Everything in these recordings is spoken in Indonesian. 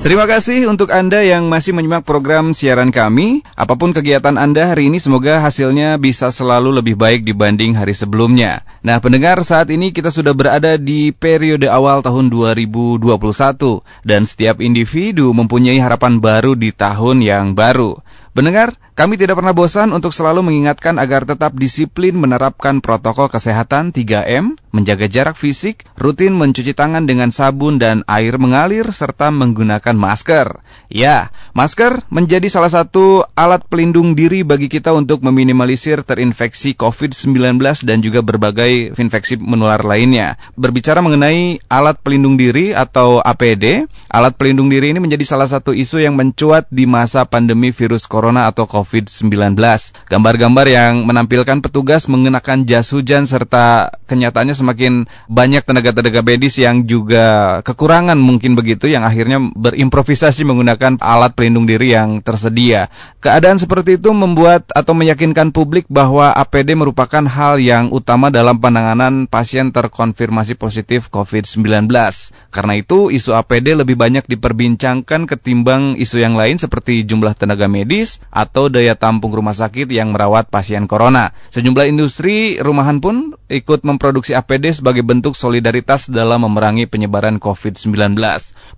Terima kasih untuk Anda yang masih menyimak program siaran kami. Apa pun kegiatan Anda hari ini, semoga hasilnya bisa selalu lebih baik dibanding hari sebelumnya. Nah, pendengar, saat ini kita sudah berada di periode awal tahun 2021, dan setiap individu mempunyai harapan baru di tahun yang baru. Pendengar, kami tidak pernah bosan untuk selalu mengingatkan agar tetap disiplin menerapkan protokol kesehatan 3M, menjaga jarak fisik, rutin mencuci tangan dengan sabun dan air mengalir, serta menggunakan masker. Ya, masker menjadi salah satu alat pelindung diri bagi kita untuk meminimalisir terinfeksi COVID-19 dan juga berbagai infeksi menular lainnya. Berbicara mengenai alat pelindung diri atau APD, alat pelindung diri ini menjadi salah satu isu yang mencuat di masa pandemi virus corona atau COVID-19. Gambar-gambar yang menampilkan petugas mengenakan jas hujan serta kenyataannya semakin banyak tenaga-tenaga medis yang juga kekurangan mungkin begitu yang akhirnya berimprovisasi menggunakan alat pelindung diri yang tersedia. Keadaan seperti itu membuat atau meyakinkan publik bahwa APD merupakan hal yang utama dalam penanganan pasien terkonfirmasi positif COVID-19. Karena itu isu APD lebih banyak diperbincangkan ketimbang isu yang lain seperti jumlah tenaga medis atau daya tampung rumah sakit yang merawat pasien corona. Sejumlah industri rumahan pun ikut memproduksi APD APD sebagai bentuk solidaritas dalam memerangi penyebaran COVID-19.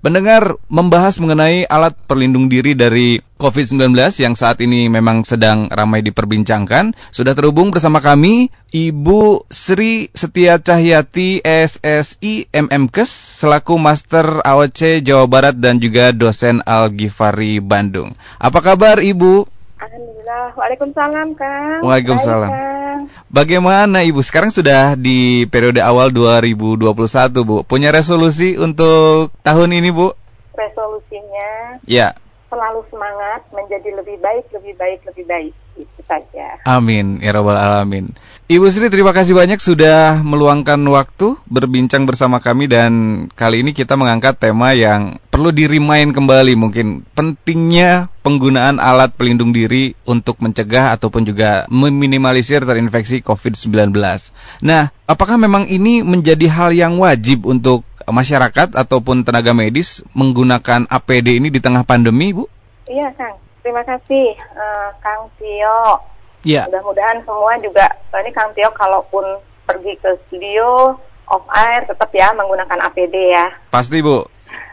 Pendengar membahas mengenai alat perlindung diri dari COVID-19 yang saat ini memang sedang ramai diperbincangkan. Sudah terhubung bersama kami Ibu Sri Setia Cahyati SSI MMKes selaku Master AOC Jawa Barat dan juga dosen Al-Ghifari Bandung. Apa kabar Ibu? Alhamdulillah. Waalaikumsalam, Kang. Waalaikumsalam. Baik, Kang. Bagaimana Ibu? Sekarang sudah di periode awal 2021, Bu. Punya resolusi untuk tahun ini, Bu? Resolusinya? Ya. Selalu semangat menjadi lebih baik, lebih baik, lebih baik. Itu saja. Amin. Ya Rabbal Alamin. Ibu Sri, terima kasih banyak sudah meluangkan waktu berbincang bersama kami dan kali ini kita mengangkat tema yang perlu dirimain kembali mungkin pentingnya penggunaan alat pelindung diri untuk mencegah ataupun juga meminimalisir terinfeksi COVID-19. Nah, apakah memang ini menjadi hal yang wajib untuk masyarakat ataupun tenaga medis menggunakan APD ini di tengah pandemi, Bu? Iya, Kang. Terima kasih, uh, Kang Tio. Iya. Mudah-mudahan semua juga, ini Kang Tio kalaupun pergi ke studio, off air, tetap ya menggunakan APD ya. Pasti, Bu.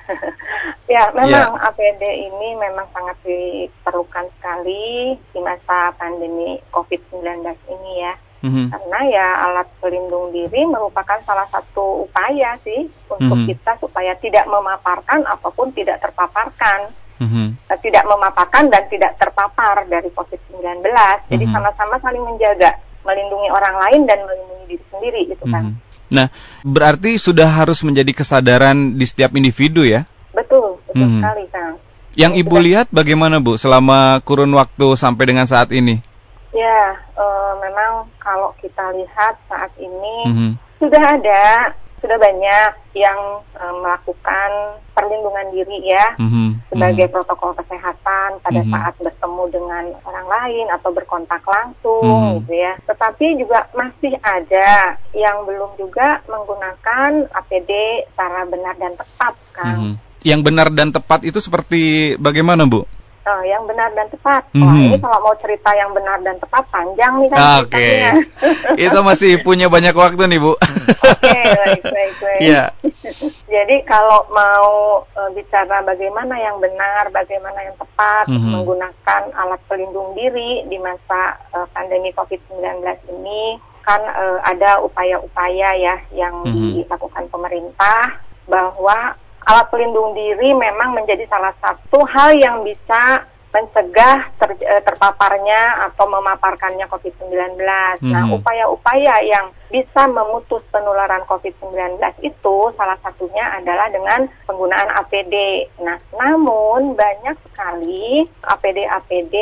ya, memang ya. APD ini memang sangat diperlukan sekali di masa pandemi COVID-19 ini ya. Mm-hmm. Karena ya alat pelindung diri merupakan salah satu upaya sih untuk mm-hmm. kita supaya tidak memaparkan ataupun tidak terpaparkan. Mm-hmm. Tidak memaparkan dan tidak terpapar dari COVID-19. Jadi mm-hmm. sama-sama saling menjaga, melindungi orang lain dan melindungi diri sendiri gitu kan. Mm-hmm. Nah, berarti sudah harus menjadi kesadaran di setiap individu ya? Betul, betul hmm. sekali, Kang. Yang Ibu sudah. lihat bagaimana, Bu, selama kurun waktu sampai dengan saat ini? Ya, uh, memang kalau kita lihat saat ini hmm. sudah ada sudah banyak yang uh, melakukan perlindungan diri ya mm-hmm. sebagai mm-hmm. protokol kesehatan pada mm-hmm. saat bertemu dengan orang lain atau berkontak langsung mm-hmm. gitu ya. Tetapi juga masih ada yang belum juga menggunakan APD secara benar dan tepat kan. Mm-hmm. Yang benar dan tepat itu seperti bagaimana Bu? Uh, yang benar dan tepat. Mm -hmm. Wah, ini kalau mau cerita yang benar dan tepat panjang nih kan Oke. Okay. Itu masih punya banyak waktu nih, Bu. Oke, okay, baik baik baik. Iya. Jadi kalau mau uh, bicara bagaimana yang benar, bagaimana yang tepat mm -hmm. menggunakan alat pelindung diri di masa uh, pandemi Covid-19 ini kan uh, ada upaya-upaya ya yang mm -hmm. dilakukan pemerintah bahwa alat pelindung diri memang menjadi salah satu hal yang bisa mencegah ter, eh, terpaparnya atau memaparkannya COVID-19. Hmm. Nah, upaya-upaya yang bisa memutus penularan COVID-19 itu salah satunya adalah dengan penggunaan APD. Nah, namun banyak sekali APD-APD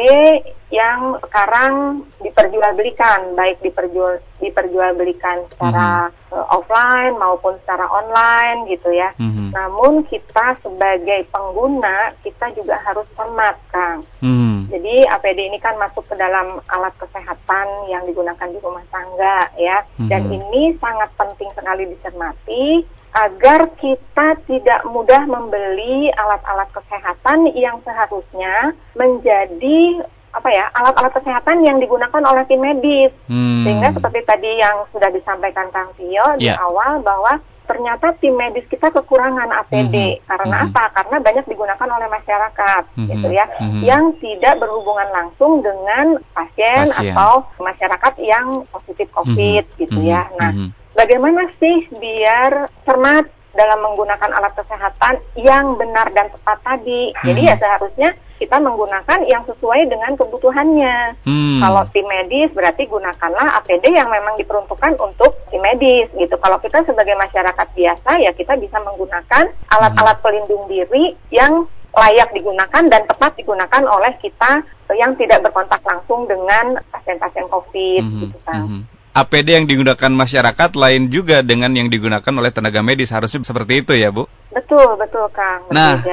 yang sekarang diperjualbelikan, baik diperjual diperjualbelikan secara mm-hmm. uh, offline maupun secara online gitu ya. Mm-hmm. Namun kita sebagai pengguna kita juga harus cermat, Kang. Mm-hmm. Jadi APD ini kan masuk ke dalam alat kesehatan yang digunakan di rumah tangga ya. Mm-hmm. Dan ini sangat penting sekali dicermati agar kita tidak mudah membeli alat-alat kesehatan yang seharusnya menjadi apa ya alat-alat kesehatan yang digunakan oleh tim medis hmm. sehingga seperti tadi yang sudah disampaikan Kang Tio yeah. di ya. awal bahwa ternyata tim medis kita kekurangan APD mm -hmm. karena mm -hmm. apa? Karena banyak digunakan oleh masyarakat, mm -hmm. gitu ya, mm -hmm. yang tidak berhubungan langsung dengan pasien, pasien atau masyarakat yang positif COVID, mm -hmm. gitu ya. Nah, mm -hmm. bagaimana sih biar cermat dalam menggunakan alat kesehatan yang benar dan tepat tadi? Mm -hmm. Jadi ya seharusnya kita menggunakan yang sesuai dengan kebutuhannya. Hmm. Kalau tim medis berarti gunakanlah APD yang memang diperuntukkan untuk tim medis gitu. Kalau kita sebagai masyarakat biasa ya kita bisa menggunakan alat-alat pelindung diri yang layak digunakan dan tepat digunakan oleh kita yang tidak berkontak langsung dengan pasien-pasien COVID -hmm. gitu kan. -hmm. APD yang digunakan masyarakat lain juga dengan yang digunakan oleh tenaga medis harusnya seperti itu ya Bu? Betul betul Kang. Nah,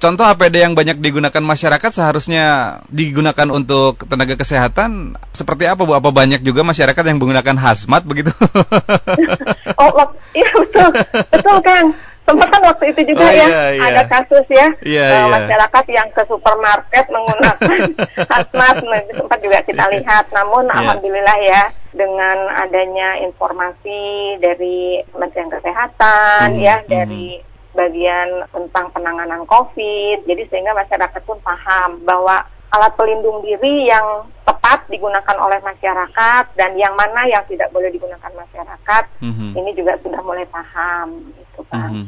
contoh APD yang banyak digunakan masyarakat seharusnya digunakan untuk tenaga kesehatan seperti apa Bu? Apa banyak juga masyarakat yang menggunakan hazmat begitu? oh iya betul betul Kang sempat kan waktu itu juga oh, ya iya, iya. ada kasus ya iya, uh, iya. masyarakat yang ke supermarket menggunakan hazmat nah, sempat juga kita lihat namun yeah. alhamdulillah ya dengan adanya informasi dari Kementerian Kesehatan hmm, ya hmm. dari bagian tentang penanganan COVID jadi sehingga masyarakat pun paham bahwa alat pelindung diri yang tepat digunakan oleh masyarakat dan yang mana yang tidak boleh digunakan masyarakat mm-hmm. ini juga sudah mulai paham gitu kan. Mm-hmm.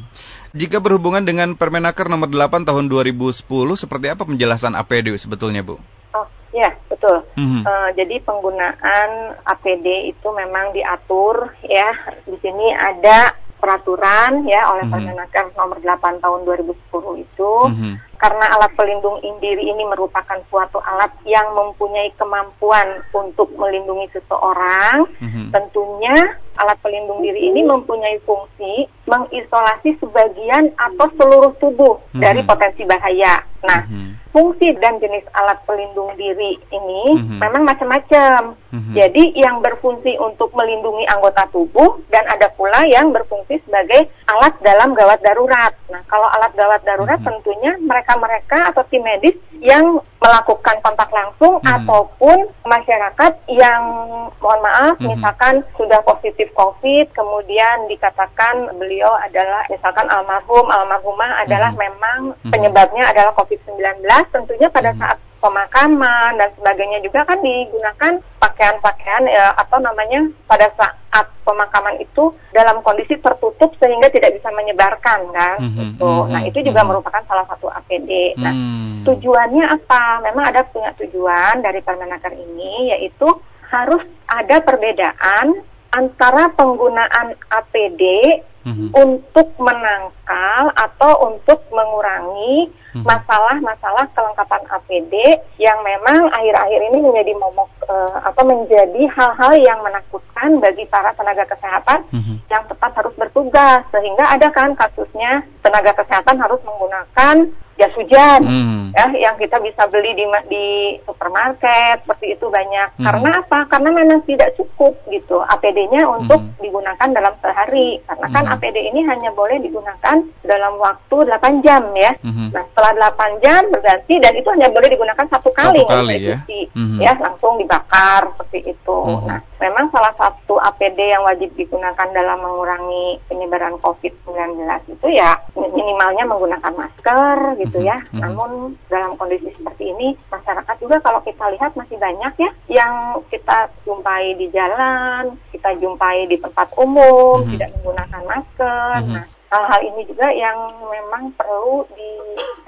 Jika berhubungan dengan Permenaker nomor 8 tahun 2010 seperti apa penjelasan APD sebetulnya Bu? Oh ya betul. Mm-hmm. Uh, jadi penggunaan APD itu memang diatur ya di sini ada peraturan ya oleh mm-hmm. Permenaker nomor 8 tahun 2010 itu mm-hmm. Karena alat pelindung diri ini merupakan suatu alat yang mempunyai kemampuan untuk melindungi seseorang mm-hmm. tentunya alat pelindung diri ini mempunyai fungsi mengisolasi sebagian atau seluruh tubuh mm-hmm. dari potensi bahaya nah mm-hmm fungsi dan jenis alat pelindung diri ini mm-hmm. memang macam-macam. Mm-hmm. Jadi yang berfungsi untuk melindungi anggota tubuh dan ada pula yang berfungsi sebagai alat dalam gawat darurat. Nah, kalau alat gawat darurat mm-hmm. tentunya mereka-mereka atau tim medis yang melakukan kontak langsung mm-hmm. ataupun masyarakat yang mohon maaf mm-hmm. misalkan sudah positif COVID kemudian dikatakan beliau adalah misalkan almarhum almarhumah adalah mm-hmm. memang mhm. penyebabnya adalah COVID-19 tentunya pada hmm. saat pemakaman dan sebagainya juga kan digunakan pakaian-pakaian ya, atau namanya pada saat pemakaman itu dalam kondisi tertutup sehingga tidak bisa menyebarkan kan mm -hmm, gitu. Mm -hmm, nah itu juga mm -hmm. merupakan salah satu APD. Nah mm. tujuannya apa? Memang ada punya tujuan dari Permenaker ini yaitu harus ada perbedaan antara penggunaan APD mm-hmm. untuk menangkal atau untuk mengurangi mm-hmm. masalah-masalah kelengkapan APD yang memang akhir-akhir ini menjadi momok uh, apa menjadi hal-hal yang menakutkan bagi para tenaga kesehatan mm-hmm. yang tetap harus bertugas sehingga ada kan kasusnya tenaga kesehatan harus menggunakan jas hujan hmm. ya yang kita bisa beli di di supermarket seperti itu banyak hmm. karena apa karena memang tidak cukup gitu APD-nya untuk hmm. digunakan dalam sehari karena kan hmm. APD ini hanya boleh digunakan dalam waktu 8 jam ya hmm. nah setelah 8 jam berganti dan itu hanya boleh digunakan satu kali, satu kali ya. Hmm. ya langsung dibakar seperti itu hmm. nah memang salah satu APD yang wajib digunakan dalam mengurangi penyebaran COVID-19 itu ya minimalnya menggunakan masker gitu gitu ya. Mm-hmm. Namun dalam kondisi seperti ini masyarakat juga kalau kita lihat masih banyak ya yang kita jumpai di jalan, kita jumpai di tempat umum mm-hmm. tidak menggunakan masker. Mm-hmm. Nah, hal-hal ini juga yang memang perlu di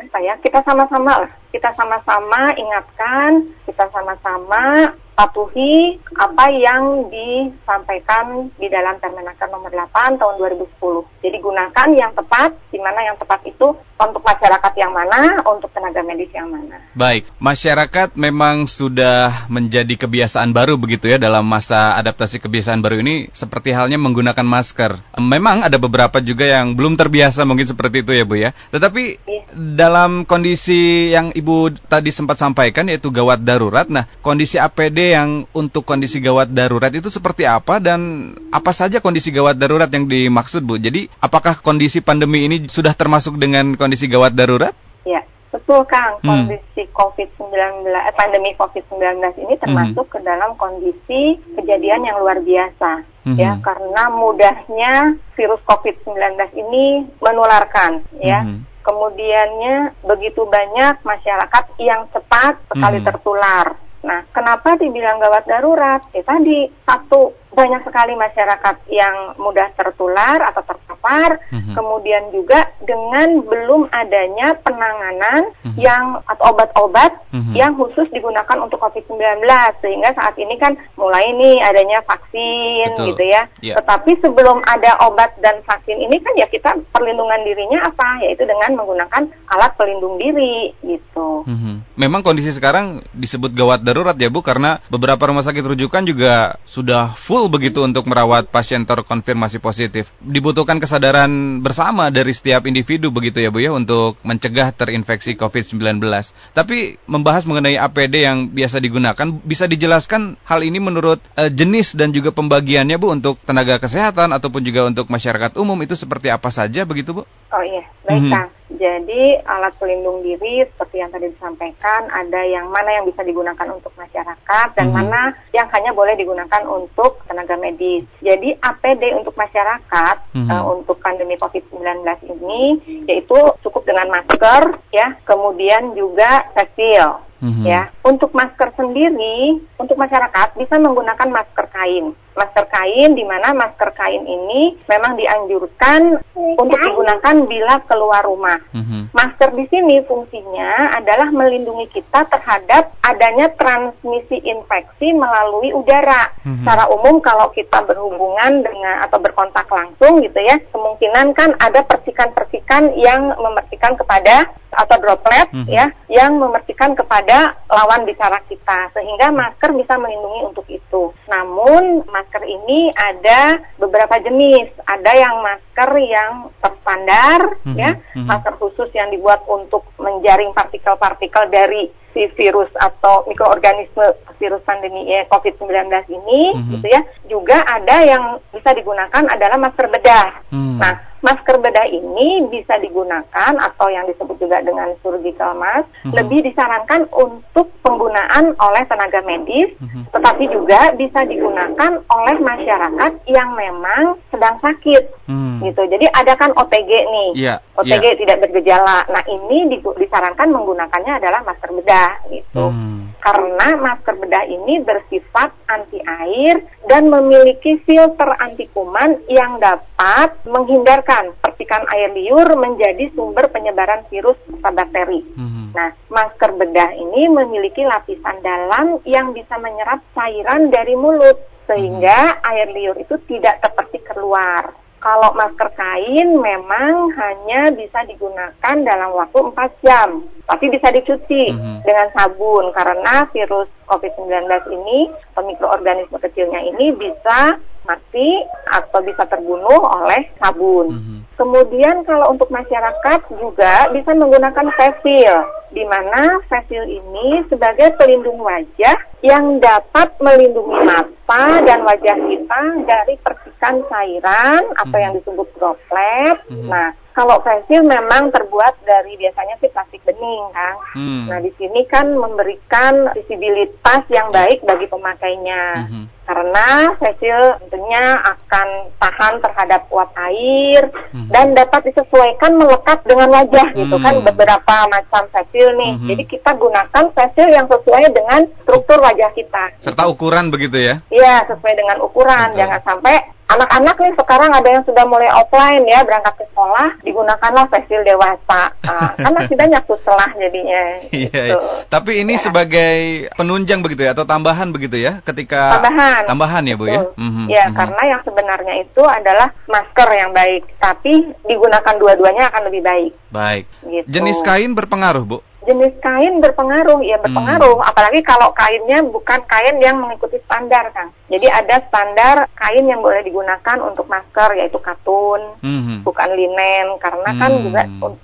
apa ya kita sama-sama lah kita sama-sama ingatkan kita sama-sama patuhi apa yang disampaikan di dalam Permenaker nomor 8 tahun 2010. Jadi gunakan yang tepat, di mana yang tepat itu untuk masyarakat yang mana, untuk tenaga medis yang mana. Baik, masyarakat memang sudah menjadi kebiasaan baru begitu ya dalam masa adaptasi kebiasaan baru ini seperti halnya menggunakan masker. Memang ada beberapa juga yang belum terbiasa mungkin seperti itu ya Bu ya. Tetapi yeah. dalam kondisi yang Ibu tadi sempat sampaikan yaitu gawat darurat, nah kondisi APD APD yang untuk kondisi gawat darurat itu seperti apa dan apa saja kondisi gawat darurat yang dimaksud Bu? Jadi apakah kondisi pandemi ini sudah termasuk dengan kondisi gawat darurat? Ya, betul Kang. Hmm. Kondisi COVID-19, eh, pandemi COVID-19 ini termasuk hmm. ke dalam kondisi kejadian yang luar biasa. Hmm. ya karena mudahnya virus COVID-19 ini menularkan ya hmm. kemudiannya begitu banyak masyarakat yang cepat sekali hmm. tertular Nah, kenapa dibilang gawat darurat? Ya tadi satu banyak sekali masyarakat yang mudah tertular atau terpapar, mm-hmm. kemudian juga dengan belum adanya penanganan mm-hmm. yang atau obat-obat mm-hmm. yang khusus digunakan untuk COVID-19 sehingga saat ini kan mulai nih adanya vaksin Betul. gitu ya. Yeah. Tetapi sebelum ada obat dan vaksin ini kan ya kita perlindungan dirinya apa? Yaitu dengan menggunakan alat pelindung diri gitu. Mm-hmm. Memang kondisi sekarang disebut gawat darurat ya Bu karena beberapa rumah sakit rujukan juga sudah full begitu untuk merawat pasien terkonfirmasi positif. Dibutuhkan kesadaran bersama dari setiap individu begitu ya Bu ya untuk mencegah terinfeksi COVID-19. Tapi membahas mengenai APD yang biasa digunakan, bisa dijelaskan hal ini menurut uh, jenis dan juga pembagiannya Bu untuk tenaga kesehatan ataupun juga untuk masyarakat umum itu seperti apa saja begitu Bu? Oh iya, baik mm -hmm. Jadi alat pelindung diri seperti yang tadi disampaikan ada yang mana yang bisa digunakan untuk masyarakat dan mm -hmm. mana yang hanya boleh digunakan untuk tenaga medis. Jadi APD untuk masyarakat mm -hmm. uh, untuk pandemi COVID-19 ini yaitu cukup dengan masker ya, kemudian juga shield Mm-hmm. Ya, untuk masker sendiri, untuk masyarakat bisa menggunakan masker kain. Masker kain di mana masker kain ini memang dianjurkan untuk digunakan bila keluar rumah. Mm-hmm. Masker di sini fungsinya adalah melindungi kita terhadap adanya transmisi infeksi melalui udara. Mm-hmm. Secara umum kalau kita berhubungan dengan atau berkontak langsung gitu ya, kemungkinan kan ada percikan-percikan yang memercikan kepada atau droplet mm -hmm. ya yang memercikan kepada lawan bicara kita sehingga masker bisa melindungi untuk itu. Namun masker ini ada beberapa jenis. Ada yang masker yang terstandar mm -hmm. ya, mm -hmm. masker khusus yang dibuat untuk menjaring partikel-partikel dari si virus atau mikroorganisme virus pandemi ya, COVID-19 ini mm -hmm. gitu ya. Juga ada yang bisa digunakan adalah masker bedah. Mm. Nah, masker bedah ini bisa digunakan atau yang disebut juga dengan surgical mask mm -hmm. lebih disarankan untuk penggunaan oleh tenaga medis mm -hmm. tetapi juga bisa digunakan oleh masyarakat yang memang sedang sakit mm. gitu jadi ada kan OTG nih yeah. OTG yeah. tidak bergejala nah ini disarankan menggunakannya adalah masker bedah gitu mm. karena masker bedah ini bersifat anti air dan memiliki filter anti kuman yang dapat menghindarkan percikan air liur menjadi sumber penyebaran virus atau bakteri. Hmm. Nah, masker bedah ini memiliki lapisan dalam yang bisa menyerap cairan dari mulut sehingga hmm. air liur itu tidak terpercik keluar. Kalau masker kain memang hanya bisa digunakan dalam waktu 4 jam, tapi bisa dicuci mm-hmm. dengan sabun karena virus COVID-19 ini mikroorganisme kecilnya ini bisa mati atau bisa terbunuh oleh sabun. Mm-hmm. Kemudian kalau untuk masyarakat juga bisa menggunakan face shield, di mana face shield ini sebagai pelindung wajah yang dapat melindungi mata dan wajah kita dari percikan cairan atau yang disebut droplet. Hmm. Nah, kalau face shield memang terbuat dari biasanya sih plastik bening kan. Hmm. Nah, di sini kan memberikan visibilitas yang baik bagi pemakainya. Hmm karena facial tentunya akan tahan terhadap uap air hmm. dan dapat disesuaikan melekat dengan wajah hmm. gitu kan beberapa macam facial nih. Hmm. Jadi kita gunakan facial yang sesuai dengan struktur wajah kita. Serta ukuran begitu ya? Iya, sesuai dengan ukuran. Betul. Jangan sampai anak-anak nih sekarang ada yang sudah mulai offline ya berangkat ke sekolah digunakanlah facial dewasa nah, kan masih banyak tuh setelah jadinya iya, gitu. iya. tapi ini ya. sebagai penunjang begitu ya atau tambahan begitu ya ketika tambahan tambahan ya bu ya mm-hmm. ya mm-hmm. karena yang sebenarnya itu adalah masker yang baik tapi digunakan dua-duanya akan lebih baik baik gitu. jenis kain berpengaruh bu jenis kain berpengaruh, ya berpengaruh. Hmm. Apalagi kalau kainnya bukan kain yang mengikuti standar, kan. Jadi ada standar kain yang boleh digunakan untuk masker, yaitu katun, hmm. bukan linen. Karena kan hmm. juga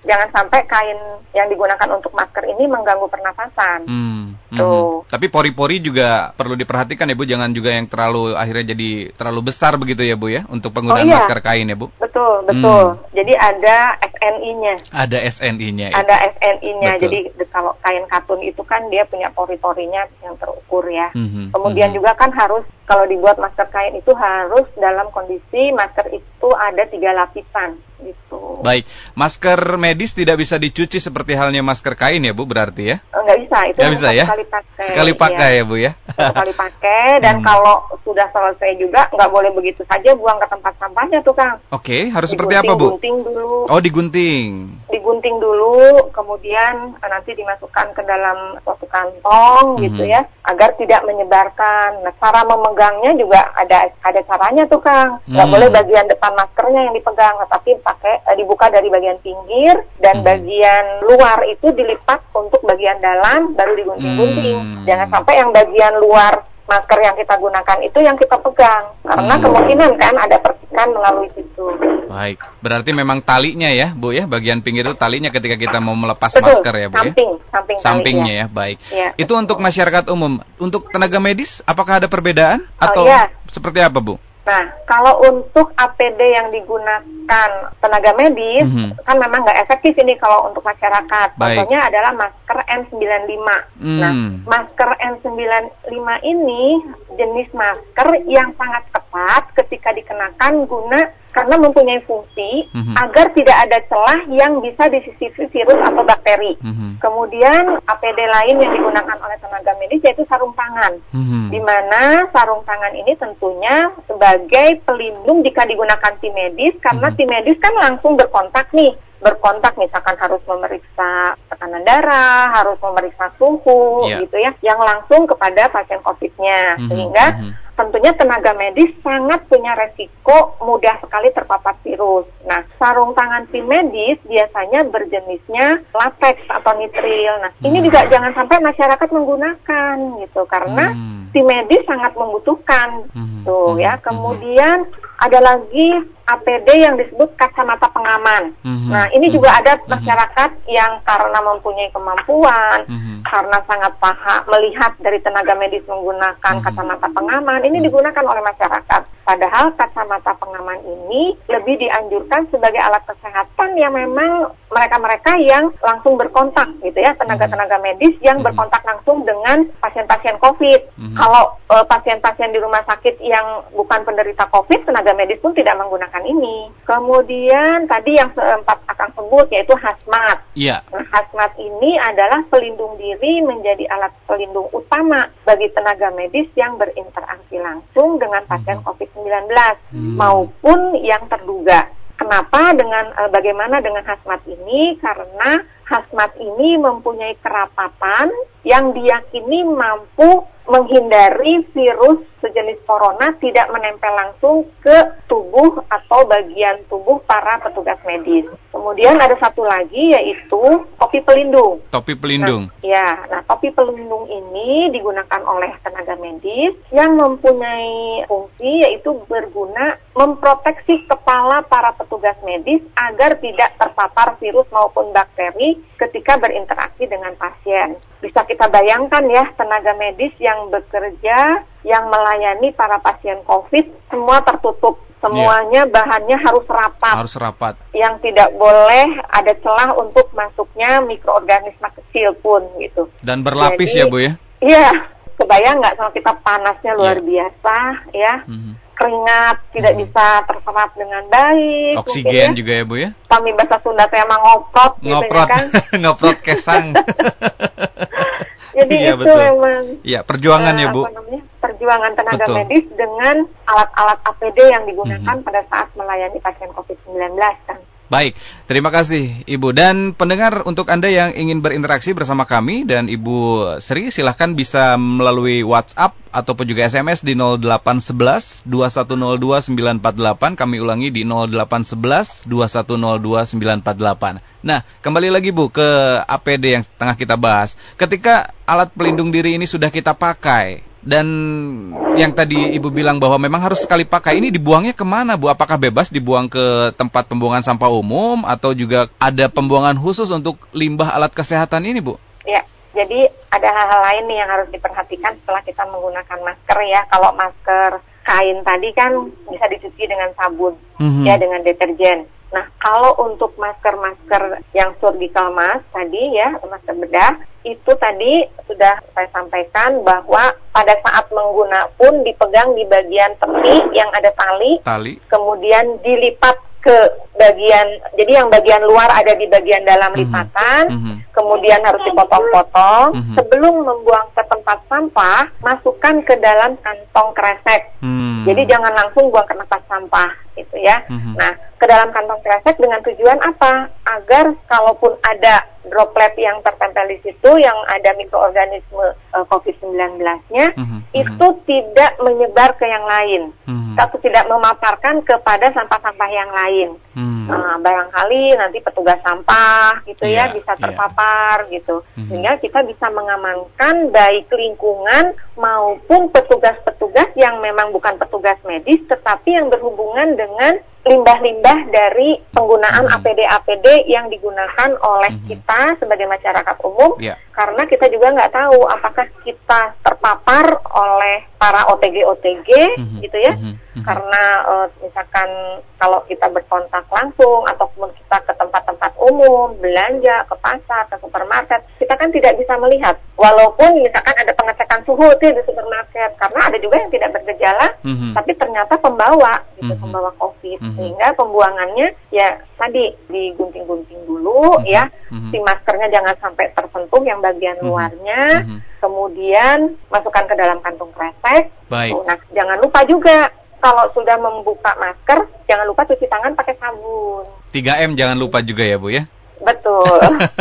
jangan sampai kain yang digunakan untuk masker ini mengganggu pernafasan. Hmm. Tuh. Hmm. Tapi pori-pori juga perlu diperhatikan ya Bu, jangan juga yang terlalu akhirnya jadi terlalu besar begitu ya Bu ya untuk penggunaan oh, iya. masker kain ya Bu. Betul, betul. Hmm. Jadi ada SNI-nya. Ada SNI-nya. Ya. Ada SNI-nya. Jadi kalau kain katun itu kan dia punya pori-porinya yang terukur ya. Hmm. Kemudian hmm. juga kan harus kalau dibuat masker kain itu harus dalam kondisi masker itu ada tiga lapisan gitu. Baik, masker medis tidak bisa dicuci seperti halnya masker kain ya Bu berarti ya? Enggak bisa, itu Nggak bisa ya? sekali pakai. Sekali pakai ya, ya Bu ya? Sekali pakai dan hmm. kalau sudah selesai juga nggak boleh begitu saja buang ke tempat sampahnya tuh Kang. Oke, harus digunting, seperti apa Bu? Gunting dulu. Oh digunting. Digunting dulu, kemudian eh, nanti dimasukkan ke dalam suatu kantong hmm. gitu ya, agar tidak menyebarkan. Nah, cara memegangnya juga ada ada caranya tuh Kang. Nggak hmm. boleh bagian depan maskernya yang dipegang, tetapi pakai eh, dibuka dari bagian pinggir dan hmm. bagian luar itu dilipat untuk bagian dalam baru digunting-gunting. Hmm. Jangan sampai yang bagian luar masker yang kita gunakan itu yang kita pegang karena hmm. kemungkinan kan ada percikan melalui situ. Baik, berarti memang talinya ya, Bu ya, bagian pinggir itu talinya ketika kita mau melepas Betul, masker ya, Bu samping, ya. Samping, sampingnya ya. ya, baik. Ya, itu untuk masyarakat umum. Untuk tenaga medis, apakah ada perbedaan oh, atau ya. seperti apa, Bu? Nah, kalau untuk APD yang digunakan tenaga medis, mm -hmm. kan memang nggak efektif ini kalau untuk masyarakat. Baik. Contohnya adalah masker N95. Mm. Nah, masker N95 ini jenis masker yang sangat tepat ketika dikenakan guna karena mempunyai fungsi mm-hmm. agar tidak ada celah yang bisa disisipi virus atau bakteri. Mm-hmm. Kemudian APD lain yang digunakan oleh tenaga medis yaitu sarung tangan, mm-hmm. di mana sarung tangan ini tentunya sebagai pelindung jika digunakan tim medis karena mm-hmm. tim medis kan langsung berkontak nih berkontak misalkan harus memeriksa tekanan darah, harus memeriksa suhu yeah. gitu ya, yang langsung kepada pasien COVID-nya, mm-hmm. sehingga mm-hmm tentunya tenaga medis sangat punya resiko mudah sekali terpapar virus. Nah, sarung tangan tim medis biasanya berjenisnya latex atau nitril. Nah, hmm. ini juga jangan sampai masyarakat menggunakan gitu karena hmm. tim medis sangat membutuhkan. Hmm. Tuh ya. Hmm. Kemudian ada lagi APD yang disebut kacamata pengaman. Mm-hmm. Nah, ini juga mhm. ada mhm. masyarakat mm-hmm. yang karena mempunyai kemampuan, mm-hmm. karena sangat paham melihat dari tenaga medis menggunakan mm-hmm. kacamata pengaman, ini mhm. digunakan oleh masyarakat. Padahal kacamata pengaman ini lebih dianjurkan sebagai alat kesehatan yang memang mereka-mereka yang langsung berkontak gitu ya, tenaga-tenaga medis yang berkontak langsung dengan pasien-pasien COVID. Mm-hmm. Kalau uh, pasien-pasien di rumah sakit yang bukan penderita COVID, tenaga medis pun tidak menggunakan ini. Kemudian tadi yang sempat akan sebut yaitu hazmat. Iya. Nah, hazmat ini adalah pelindung diri menjadi alat pelindung utama bagi tenaga medis yang berinteraksi langsung dengan pasien mm-hmm. COVID 19 hmm. maupun yang terduga. Kenapa dengan uh, bagaimana dengan hazmat ini? Karena hazmat ini mempunyai kerapatan yang diyakini mampu menghindari virus sejenis corona tidak menempel langsung ke tubuh atau bagian tubuh para petugas medis. Kemudian ada satu lagi yaitu topi pelindung. Topi pelindung. Nah, ya, nah topi pelindung ini digunakan oleh tenaga medis yang mempunyai fungsi yaitu berguna memproteksi kepala para petugas medis agar tidak terpapar virus maupun bakteri ketika berinteraksi dengan pasien. Bisa kita bayangkan ya, tenaga medis yang bekerja, yang melayani para pasien COVID, semua tertutup. Semuanya yeah. bahannya harus rapat. Harus rapat. Yang tidak boleh ada celah untuk masuknya mikroorganisme kecil pun gitu. Dan berlapis Jadi, ya Bu ya? Iya, kebayang nggak kalau kita panasnya luar yeah. biasa ya. Mm -hmm keringat tidak hmm. bisa terserap dengan baik. Oksigen ya. juga ya Bu ya? Kami bahasa Sunda teh emang ngoprot ngoprot, gitu ya kan. ngoprot kesang. Jadi iya, itu betul. memang Iya, perjuangan uh, ya Bu. namanya? Perjuangan tenaga betul. medis dengan alat-alat APD yang digunakan hmm. pada saat melayani pasien COVID-19 kan. Baik, terima kasih Ibu. Dan pendengar untuk Anda yang ingin berinteraksi bersama kami dan Ibu Sri, silahkan bisa melalui WhatsApp ataupun juga SMS di 0811 2102 948. Kami ulangi di 0811 2102 948. Nah, kembali lagi Bu ke APD yang tengah kita bahas. Ketika alat pelindung diri ini sudah kita pakai, dan yang tadi Ibu bilang bahwa memang harus sekali pakai ini dibuangnya ke mana Bu? Apakah bebas dibuang ke tempat pembuangan sampah umum atau juga ada pembuangan khusus untuk limbah alat kesehatan ini Bu? Ya, jadi ada hal-hal lain nih yang harus diperhatikan setelah kita menggunakan masker ya. Kalau masker kain tadi kan bisa dicuci dengan sabun, mm -hmm. ya dengan deterjen. Nah, kalau untuk masker-masker yang surgical mask tadi ya, masker bedah, itu tadi sudah saya sampaikan bahwa pada saat mengguna pun dipegang di bagian tepi yang ada tali, tali. kemudian dilipat ke bagian jadi yang bagian luar ada di bagian dalam mhm. lipatan, mm -hmm. kemudian harus dipotong-potong. Mm -hmm. Sebelum membuang ke tempat sampah, masukkan ke dalam kantong kresek. Mm. Jadi jangan langsung buang ke tempat sampah, gitu ya. Mm -hmm. Nah, ke dalam kantong kresek dengan tujuan apa? Agar kalaupun ada droplet yang tertempel di situ yang ada mikroorganisme uh, COVID-19-nya mm -hmm. itu tidak menyebar ke yang lain mm -hmm. atau tidak memaparkan kepada sampah-sampah yang lain. Mm -hmm. uh, barangkali nanti petugas sampah gitu yeah, ya iya, bisa iya. terpapar yeah. gitu. Mm -hmm. Sehingga kita bisa mengamankan baik lingkungan maupun petugas-petugas yang memang bukan petugas medis tetapi yang berhubungan dengan limbah-limbah dari penggunaan APD-APD hmm. yang digunakan oleh hmm. kita sebagai masyarakat umum yeah. karena kita juga nggak tahu apakah kita terpapar oleh para OTG-OTG hmm. gitu ya hmm. Hmm. karena uh, misalkan kalau kita berkontak langsung ataupun kita ke tempat-tempat umum belanja ke pasar ke supermarket kita kan tidak bisa melihat walaupun misalkan ada pengecekan suhu tuh di supermarket karena ada juga yang tidak bergejala hmm. tapi ternyata pembawa gitu hmm. pembawa COVID hmm sehingga pembuangannya ya tadi digunting-gunting dulu mm-hmm. ya mm-hmm. si maskernya jangan sampai tersentuh yang bagian mm-hmm. luarnya mm-hmm. kemudian masukkan ke dalam kantung kresek Baik. nah jangan lupa juga kalau sudah membuka masker jangan lupa cuci tangan pakai sabun 3M jangan lupa juga ya Bu ya Betul.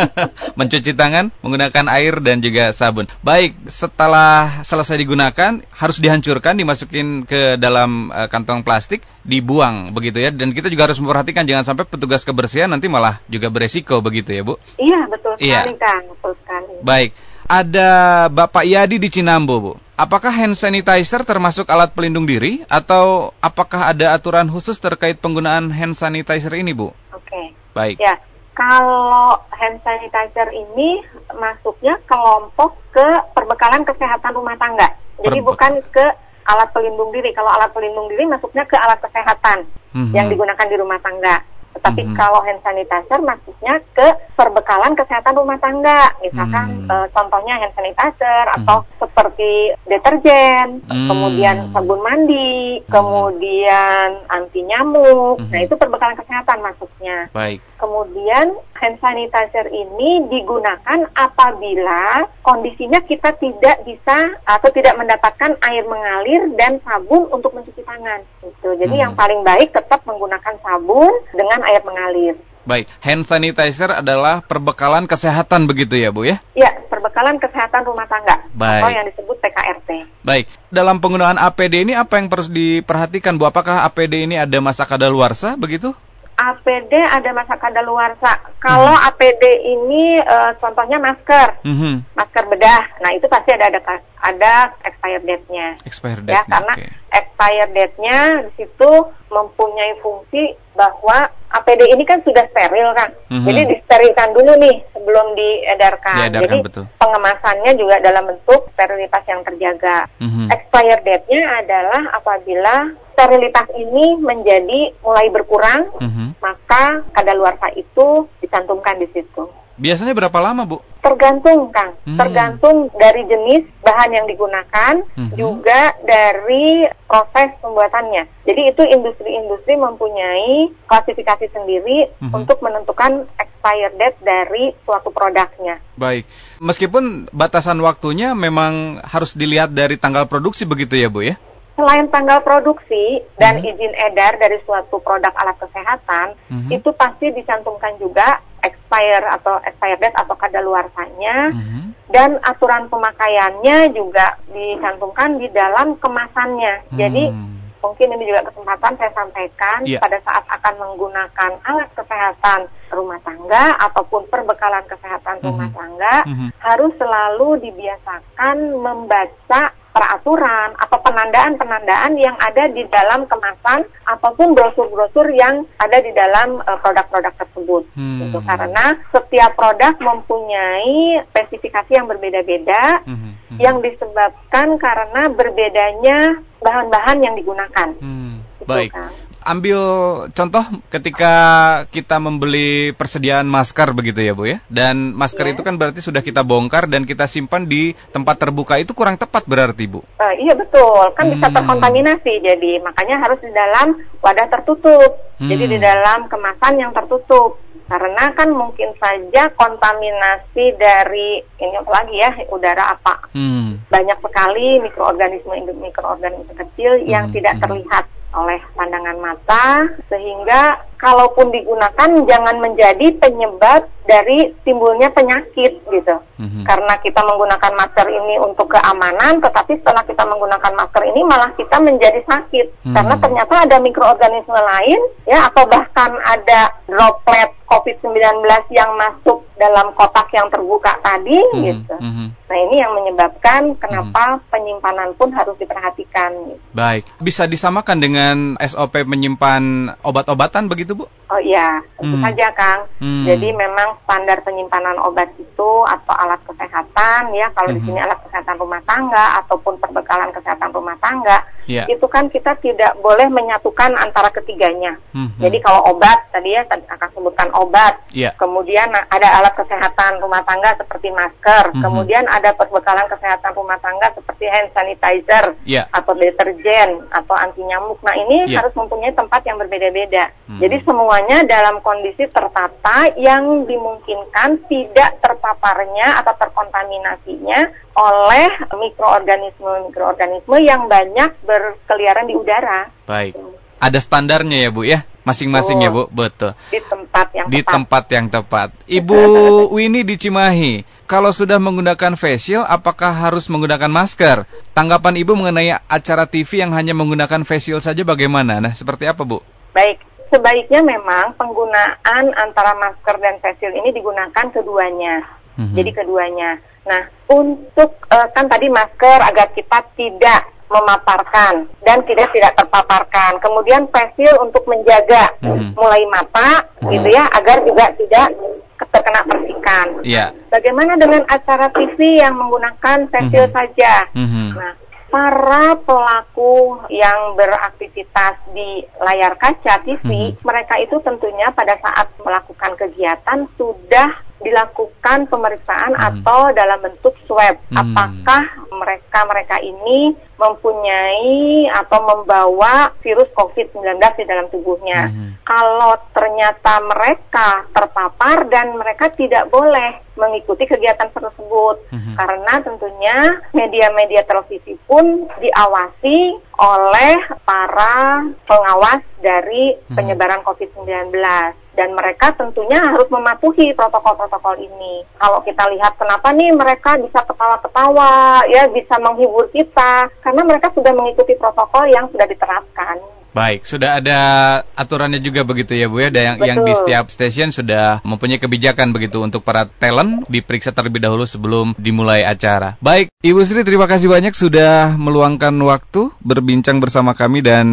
Mencuci tangan menggunakan air dan juga sabun. Baik, setelah selesai digunakan harus dihancurkan, dimasukin ke dalam uh, kantong plastik, dibuang begitu ya. Dan kita juga harus memperhatikan jangan sampai petugas kebersihan nanti malah juga beresiko begitu ya, Bu. Iya, betul iya. sekali, Kang. Betul sekali. Baik. Ada Bapak Yadi di Cinambo, Bu. Apakah hand sanitizer termasuk alat pelindung diri atau apakah ada aturan khusus terkait penggunaan hand sanitizer ini, Bu? Oke. Okay. Baik. Ya, kalau hand sanitizer ini masuknya kelompok ke perbekalan kesehatan rumah tangga. Jadi Perbe bukan ke alat pelindung diri. Kalau alat pelindung diri masuknya ke alat kesehatan mm -hmm. yang digunakan di rumah tangga. Tetapi mm -hmm. kalau hand sanitizer maksudnya ke perbekalan kesehatan rumah tangga. Misalkan mm -hmm. uh, contohnya hand sanitizer mm -hmm. atau seperti deterjen, mm -hmm. kemudian sabun mandi, mm -hmm. kemudian anti nyamuk. Mm -hmm. Nah, itu perbekalan kesehatan maksudnya. Baik. Kemudian hand sanitizer ini digunakan apabila kondisinya kita tidak bisa atau tidak mendapatkan air mengalir dan sabun untuk mencuci tangan. Gitu. Jadi hmm. yang paling baik tetap menggunakan sabun dengan air mengalir. Baik, hand sanitizer adalah perbekalan kesehatan begitu ya Bu ya? Iya, perbekalan kesehatan rumah tangga Baik. atau yang disebut PKRT. Baik, dalam penggunaan APD ini apa yang harus diperhatikan Bu? Apakah APD ini ada masa kadaluarsa begitu? APD ada masa kadaluarsa. Kalau hmm. APD ini uh, contohnya masker, hmm. masker bedah. Nah itu pasti ada ada ada expired date-nya. Expired date. Ya karena okay. Expired date-nya di situ mempunyai fungsi bahwa APD ini kan sudah steril kan. hmm Jadi disterilkan dulu nih sebelum diedarkan. Diedarkan Jadi betul. pengemasannya juga dalam bentuk sterilitas yang terjaga. hmm Expired date-nya adalah apabila sterilitas ini menjadi mulai berkurang, mm-hmm. maka kadaluarsa itu dicantumkan di situ. Biasanya berapa lama, Bu? Tergantung, Kang. Hmm. Tergantung dari jenis bahan yang digunakan, hmm. juga dari proses pembuatannya. Jadi itu industri-industri mempunyai klasifikasi sendiri hmm. untuk menentukan expired date dari suatu produknya. Baik. Meskipun batasan waktunya memang harus dilihat dari tanggal produksi begitu ya, Bu ya? Selain tanggal produksi dan hmm. izin edar dari suatu produk alat kesehatan, hmm. itu pasti dicantumkan juga expire atau expired date atau kadaluarsanya hmm. dan aturan pemakaiannya juga dicantumkan di dalam kemasannya. Hmm. Jadi mungkin ini juga kesempatan saya sampaikan yeah. pada saat akan menggunakan alat kesehatan rumah tangga ataupun perbekalan kesehatan mm-hmm. rumah tangga mm-hmm. harus selalu dibiasakan membaca peraturan atau penandaan-penandaan yang ada di dalam kemasan ataupun brosur-brosur yang ada di dalam uh, produk-produk tersebut. Hmm. Gitu. Karena setiap produk mempunyai spesifikasi yang berbeda-beda hmm. Hmm. yang disebabkan karena berbedanya bahan-bahan yang digunakan. Hmm. Gitu, Baik. Kan ambil contoh ketika kita membeli persediaan masker begitu ya Bu ya. Dan masker yeah. itu kan berarti sudah kita bongkar dan kita simpan di tempat terbuka itu kurang tepat berarti Bu. Uh, iya betul, kan hmm. bisa terkontaminasi. Jadi makanya harus di dalam wadah tertutup. Hmm. Jadi di dalam kemasan yang tertutup. Karena kan mungkin saja kontaminasi dari ini lagi ya udara apa hmm. banyak sekali mikroorganisme mikroorganisme kecil yang hmm. tidak hmm. terlihat oleh pandangan mata sehingga kalaupun digunakan jangan menjadi penyebab dari timbulnya penyakit gitu. Mm-hmm. Karena kita menggunakan masker ini untuk keamanan, tetapi setelah kita menggunakan masker ini malah kita menjadi sakit mm-hmm. karena ternyata ada mikroorganisme lain ya atau bahkan ada droplet COVID-19 yang masuk dalam kotak yang terbuka tadi mm-hmm. gitu. Mm-hmm. Nah, ini yang menyebabkan kenapa mm-hmm. penyimpanan pun harus diperhatikan. Gitu. Baik, bisa disamakan dengan SOP menyimpan obat-obatan begitu, Bu? Oh iya, tentu hmm. saja Kang. Hmm. Jadi memang standar penyimpanan obat itu atau alat kesehatan ya, kalau hmm. di sini alat kesehatan rumah tangga ataupun perbekalan kesehatan rumah tangga, yeah. itu kan kita tidak boleh menyatukan antara ketiganya. Hmm. Jadi kalau obat tadi ya akan sebutkan obat, yeah. kemudian ada alat kesehatan rumah tangga seperti masker, hmm. kemudian ada perbekalan kesehatan rumah tangga seperti hand sanitizer yeah. atau deterjen atau anti nyamuk. Nah ini yeah. harus mempunyai tempat yang berbeda-beda. Hmm. Jadi semua semuanya dalam kondisi tertata yang dimungkinkan tidak terpaparnya atau terkontaminasinya oleh mikroorganisme-mikroorganisme yang banyak berkeliaran di udara. Baik. Ada standarnya ya Bu ya? Masing-masing ya Bu, betul. Di tempat yang di tepat. tempat yang tepat. Ibu Winnie di Cimahi, kalau sudah menggunakan facial, apakah harus menggunakan masker? Tanggapan Ibu mengenai acara TV yang hanya menggunakan facial saja bagaimana? Nah, seperti apa Bu? Baik, sebaiknya memang penggunaan antara masker dan face shield ini digunakan keduanya. Mm-hmm. Jadi keduanya. Nah, untuk uh, kan tadi masker agar kita tidak memaparkan dan tidak tidak terpaparkan. Kemudian face shield untuk menjaga mm-hmm. mulai mata mm-hmm. gitu ya agar juga tidak terkena percikan. Yeah. Bagaimana dengan acara TV yang menggunakan face shield mm-hmm. saja? Mm-hmm. Nah, para pelaku yang beraktivitas di layar kaca TV, hmm. mereka itu tentunya pada saat melakukan kegiatan sudah dilakukan pemeriksaan hmm. atau dalam bentuk swab. Hmm. Apakah mereka-mereka ini mempunyai atau membawa virus COVID-19 di dalam tubuhnya. Hmm. Kalau ternyata mereka terpapar dan mereka tidak boleh mengikuti kegiatan tersebut hmm. karena tentunya media-media televisi pun diawasi oleh para pengawas dari hmm. penyebaran COVID-19 dan mereka tentunya harus mematuhi protokol-protokol ini. Kalau kita lihat kenapa nih mereka bisa ketawa-ketawa, ya bisa menghibur kita, karena mereka sudah mengikuti protokol yang sudah diterapkan. Baik, sudah ada aturannya juga begitu ya Bu ya, ada yang, yang di setiap stasiun sudah mempunyai kebijakan begitu untuk para talent diperiksa terlebih dahulu sebelum dimulai acara. Baik, Ibu Sri terima kasih banyak sudah meluangkan waktu berbincang bersama kami dan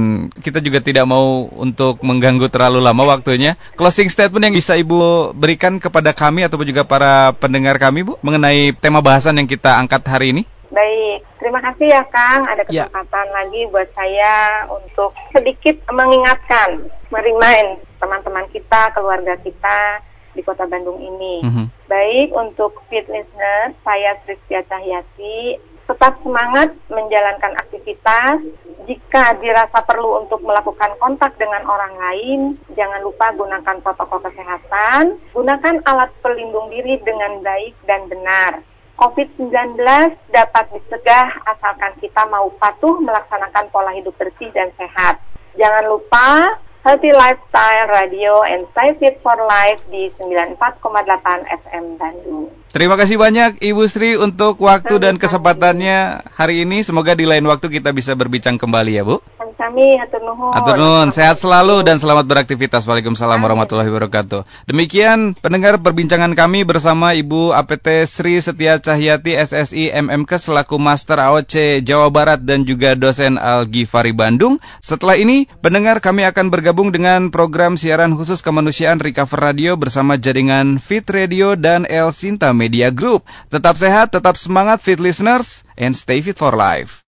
kita juga tidak mau untuk mengganggu terlalu lama waktunya. Closing statement yang bisa Ibu berikan kepada kami ataupun juga para pendengar kami Bu mengenai tema bahasan yang kita angkat hari ini? Baik, terima kasih ya Kang. Ada ya. kesempatan ya. lagi buat saya untuk sedikit mengingatkan, merimain teman-teman kita, keluarga kita di kota Bandung ini. Mm -hmm. Baik untuk fit listener, saya Tristia Cahyati. Tetap semangat menjalankan aktivitas. Jika dirasa perlu untuk melakukan kontak dengan orang lain, jangan lupa gunakan protokol kesehatan. Gunakan alat pelindung diri dengan baik dan benar COVID-19 dapat dicegah asalkan kita mau patuh melaksanakan pola hidup bersih dan sehat. Jangan lupa Healthy Lifestyle Radio and Stay Fit for Life di 94,8 FM Bandung. Terima kasih banyak Ibu Sri untuk waktu dan kesempatannya hari ini. Semoga di lain waktu kita bisa berbincang kembali ya Bu. Kami hatur nuhun. Hatur nuhun, sehat selalu dan selamat beraktivitas. Waalaikumsalam warahmatullahi wabarakatuh. Demikian pendengar perbincangan kami bersama Ibu APT Sri Setia Cahyati SSI MMK selaku Master AOC Jawa Barat dan juga dosen Al Ghifari Bandung. Setelah ini, pendengar kami akan bergabung dengan program siaran khusus kemanusiaan Recover Radio bersama jaringan Fit Radio dan El Sinta Media Group. Tetap sehat, tetap semangat Fit Listeners, and stay fit for life.